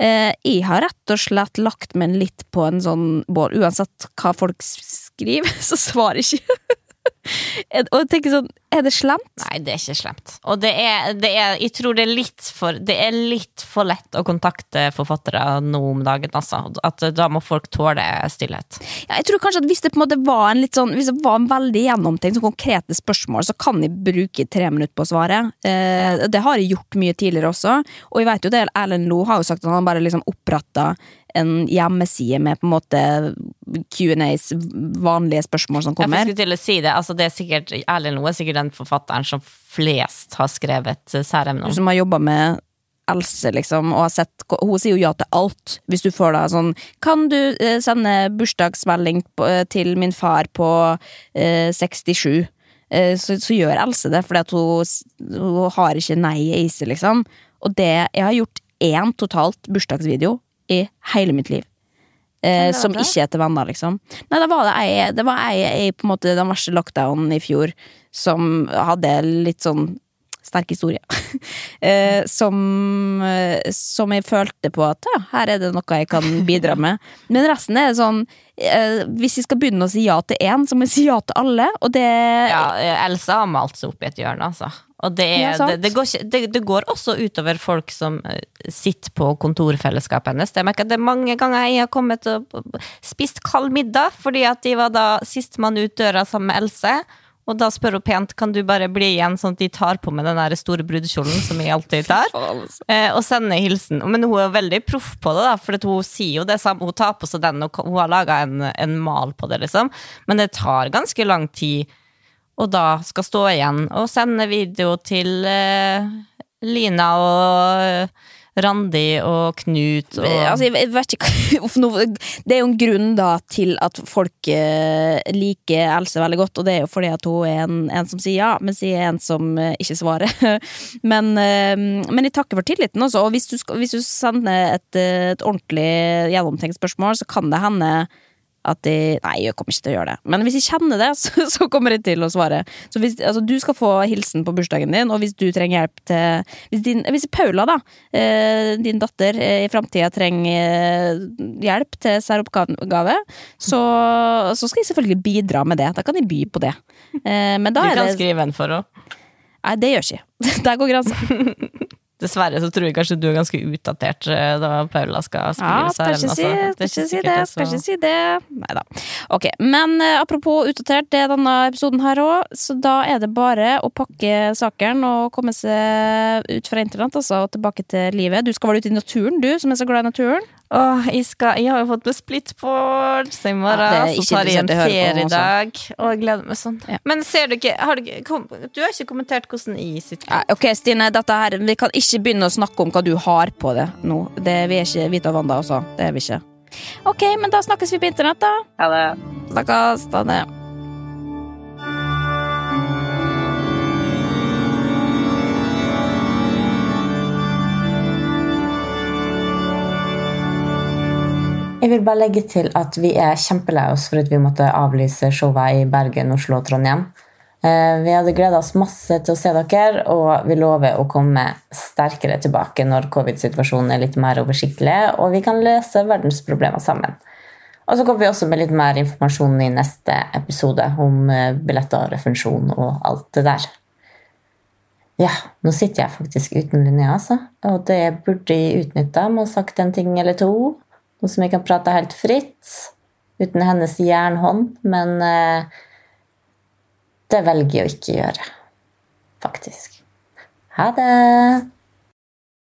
eh, jeg har rett og slett lagt meg litt på en sånn bål. Uansett hva folk skriver, <laughs> så svarer jeg ikke. <laughs> og tenker sånn, er det slemt? Nei, det er ikke slemt. Og det er, det er Jeg tror det er litt for Det er litt for lett å kontakte forfattere nå om dagen, altså. At da må folk tåle stillhet. Ja, jeg tror kanskje at Hvis det på en måte var en litt sånn Hvis det var en veldig gjennomtenkt sånn konkrete spørsmål, så kan jeg bruke tre minutter på å svare. Eh, det har jeg gjort mye tidligere også. Og jeg vet jo det, Erlend Loe har jo sagt at han bare liksom oppretta en hjemmeside med på en måte Q&As, vanlige spørsmål som kommer. Jeg skulle til å si det, altså det er sikkert Erlend Loe er sikkert den forfatteren som flest har skrevet eh, særemne om. Som har jobba med Else, liksom, og har sett Hun sier jo ja til alt. Hvis du får da sånn Kan du eh, sende bursdagsmelding eh, til min far på eh, 67? Eh, så, så gjør Else det, at hun, hun har ikke nei i seg, liksom. Og det Jeg har gjort én totalt bursdagsvideo i hele mitt liv. Eh, som det? ikke er til venner, liksom. Nei, det var det ei, det var ei, ei på en måte den verste lockdownen i fjor som hadde litt sånn sterk historie. <laughs> eh, som, eh, som jeg følte på at ja, her er det noe jeg kan bidra <laughs> med. Men resten er sånn eh, Hvis jeg skal begynne å si ja til én, så må jeg si ja til alle, og det Ja, Elsa har malt seg opp i et hjørne, altså. Og det, er, ja, det, det, går det, går også utover folk som eh, sitter på kontorfellesskapet hennes. Jeg merker at det er mange ganger jeg har kommet og spist kald middag, fordi at de var da sistemann ut døra sammen med Else. Og da spør hun pent kan du bare bli igjen, sånn at de tar på meg den der store brudekjolen som jeg alltid <laughs> tar. Eh, og sender hilsen. Men hun er veldig proff på det, da, for hun sier jo det samme. Hun tar på seg den, og hun har laga en, en mal på det, liksom. Men det tar ganske lang tid og da skal stå igjen og sende video til eh, Lina og Randi og Knut og Altså, jeg vet ikke <laughs> Det er jo en grunn da til at folk eh, liker Else veldig godt, og det er jo fordi at hun er en, en som sier ja, mens jeg er en som eh, ikke svarer. <laughs> men, eh, men jeg takker for tilliten også, og hvis du, hvis du sender et, eh, et ordentlig gjennomtenkt spørsmål, så kan det hende at de Nei, jeg kommer ikke til å gjøre det. Men hvis jeg kjenner det, <laughs> så, så kommer jeg til å svare. Så hvis, altså, du skal få hilsen på bursdagen din, og hvis du trenger hjelp til Hvis, din, hvis Paula, da, eh, din datter, eh, i framtida trenger eh, hjelp til særoppgave, så, så skal jeg selvfølgelig bidra med det. Da kan jeg by på det. Men da Du kan det skrive en for henne. Nei, det gjør ikke jeg. <laughs> Der går grensa. <laughs> Dessverre så tror jeg kanskje du er ganske utdatert eh, da Paula skal Ja, spille ikke Saren. si, altså. skal ikke si det. Skal så- ikke si det. Nei da. Ok, men eh, apropos utdatert, det er denne episoden her òg, så da er det bare å pakke sakene og komme seg ut fra internett altså, og tilbake til livet. Du skal vel ut i naturen, du som er så glad i naturen? Åh, jeg, skal, jeg har jo fått med splitboard, så i morgen Ja, så tar jeg en interessant å høre på nå, feriedag. Og jeg gleder meg sånn. Ja. Men ser du ikke, har du, kom, du har ikke kommentert hvordan jeg sitter Ja, ok, Stine, dette her, vi kan ikke begynne å snakke om hva du har på det nå. Det, vi er ikke Vita Wanda også. Det er vi ikke. Ok, men da snakkes vi på internett, da. Ha det. Snakkes. Ha det. Jeg vil bare legge til at vi er kjempelei oss for at vi måtte avlyse showet i Bergen, Oslo og Trondheim. Eh, Vi hadde gleda oss masse til å se dere, og vi lover å komme sterkere tilbake når covid-situasjonen er litt mer oversiktlig, og vi kan løse verdensproblemer sammen. Og så kommer vi også med litt mer informasjon i neste episode om billetter og refusjon og alt det der. Ja, nå sitter jeg faktisk uten linja, altså. Og det burde jeg utnytta med å sagt en ting eller to. Noe som jeg kan prate helt fritt. Uten hennes jernhånd. Men eh, det velger jeg å ikke gjøre. Faktisk. Ha det!